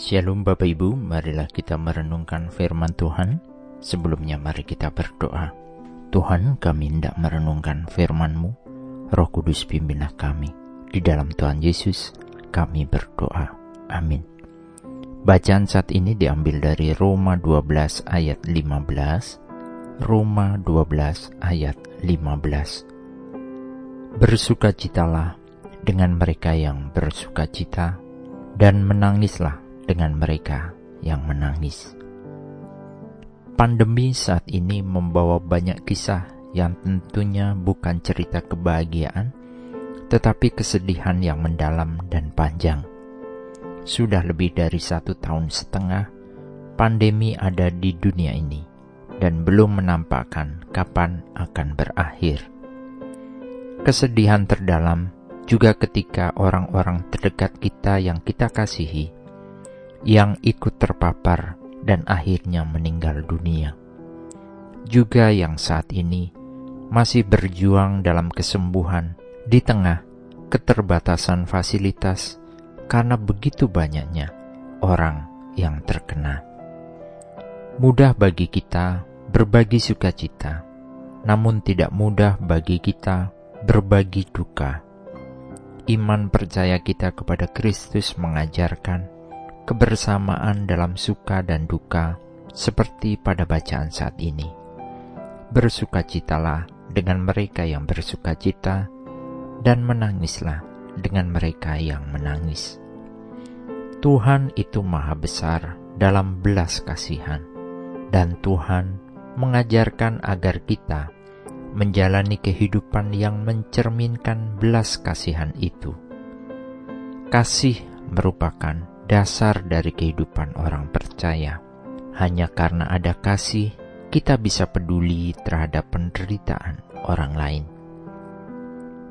Shalom Bapak Ibu, marilah kita merenungkan firman Tuhan. Sebelumnya mari kita berdoa. Tuhan kami hendak merenungkan firman-Mu, Roh Kudus pimpinlah kami. Di dalam Tuhan Yesus kami berdoa. Amin. Bacaan saat ini diambil dari Roma 12 ayat 15. Roma 12 ayat 15. Bersukacitalah dengan mereka yang bersukacita dan menangislah dengan mereka yang menangis. Pandemi saat ini membawa banyak kisah yang tentunya bukan cerita kebahagiaan, tetapi kesedihan yang mendalam dan panjang. Sudah lebih dari satu tahun setengah, pandemi ada di dunia ini dan belum menampakkan kapan akan berakhir. Kesedihan terdalam juga ketika orang-orang terdekat kita yang kita kasihi yang ikut terpapar dan akhirnya meninggal dunia. Juga yang saat ini masih berjuang dalam kesembuhan di tengah keterbatasan fasilitas karena begitu banyaknya orang yang terkena. Mudah bagi kita berbagi sukacita, namun tidak mudah bagi kita berbagi duka. Iman percaya kita kepada Kristus mengajarkan kebersamaan dalam suka dan duka, seperti pada bacaan saat ini. Bersukacitalah dengan mereka yang bersukacita, dan menangislah dengan mereka yang menangis. Tuhan itu Maha Besar dalam belas kasihan, dan Tuhan mengajarkan agar kita menjalani kehidupan yang mencerminkan belas kasihan itu. Kasih merupakan dasar dari kehidupan orang percaya. Hanya karena ada kasih, kita bisa peduli terhadap penderitaan orang lain.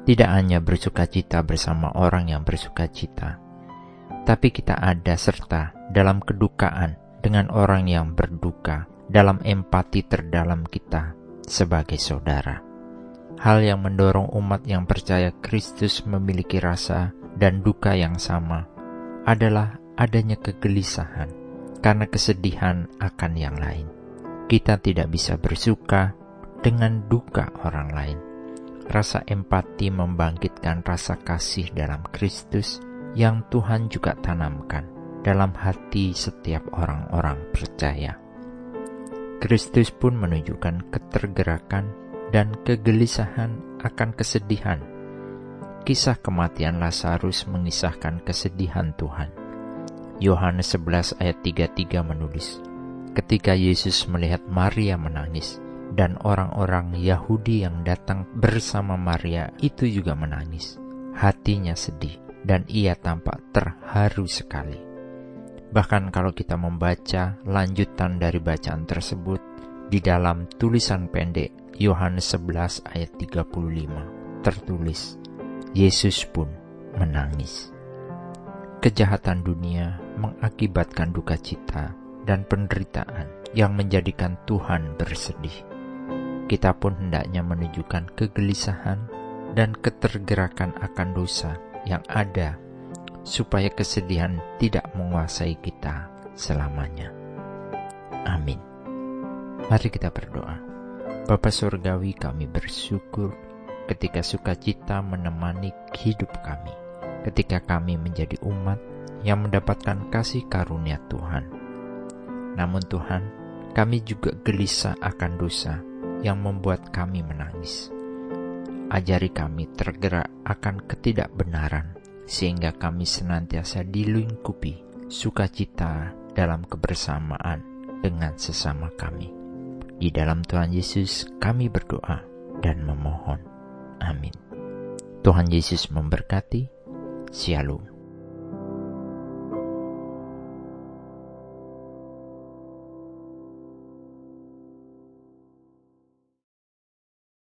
Tidak hanya bersuka cita bersama orang yang bersuka cita, tapi kita ada serta dalam kedukaan dengan orang yang berduka, dalam empati terdalam kita sebagai saudara. Hal yang mendorong umat yang percaya Kristus memiliki rasa dan duka yang sama adalah adanya kegelisahan karena kesedihan akan yang lain. Kita tidak bisa bersuka dengan duka orang lain. Rasa empati membangkitkan rasa kasih dalam Kristus yang Tuhan juga tanamkan dalam hati setiap orang-orang percaya. Kristus pun menunjukkan ketergerakan dan kegelisahan akan kesedihan. Kisah kematian Lazarus mengisahkan kesedihan Tuhan Yohanes 11 ayat 33 menulis, Ketika Yesus melihat Maria menangis, dan orang-orang Yahudi yang datang bersama Maria itu juga menangis. Hatinya sedih, dan ia tampak terharu sekali. Bahkan kalau kita membaca lanjutan dari bacaan tersebut di dalam tulisan pendek Yohanes 11 ayat 35 tertulis, Yesus pun menangis. Kejahatan dunia mengakibatkan duka cita dan penderitaan yang menjadikan Tuhan bersedih. Kita pun hendaknya menunjukkan kegelisahan dan ketergerakan akan dosa yang ada, supaya kesedihan tidak menguasai kita selamanya. Amin. Mari kita berdoa. Bapa Surgawi kami bersyukur ketika sukacita menemani hidup kami ketika kami menjadi umat yang mendapatkan kasih karunia Tuhan. Namun Tuhan, kami juga gelisah akan dosa yang membuat kami menangis. Ajari kami tergerak akan ketidakbenaran, sehingga kami senantiasa dilingkupi sukacita dalam kebersamaan dengan sesama kami. Di dalam Tuhan Yesus kami berdoa dan memohon. Amin. Tuhan Yesus memberkati. Shalom.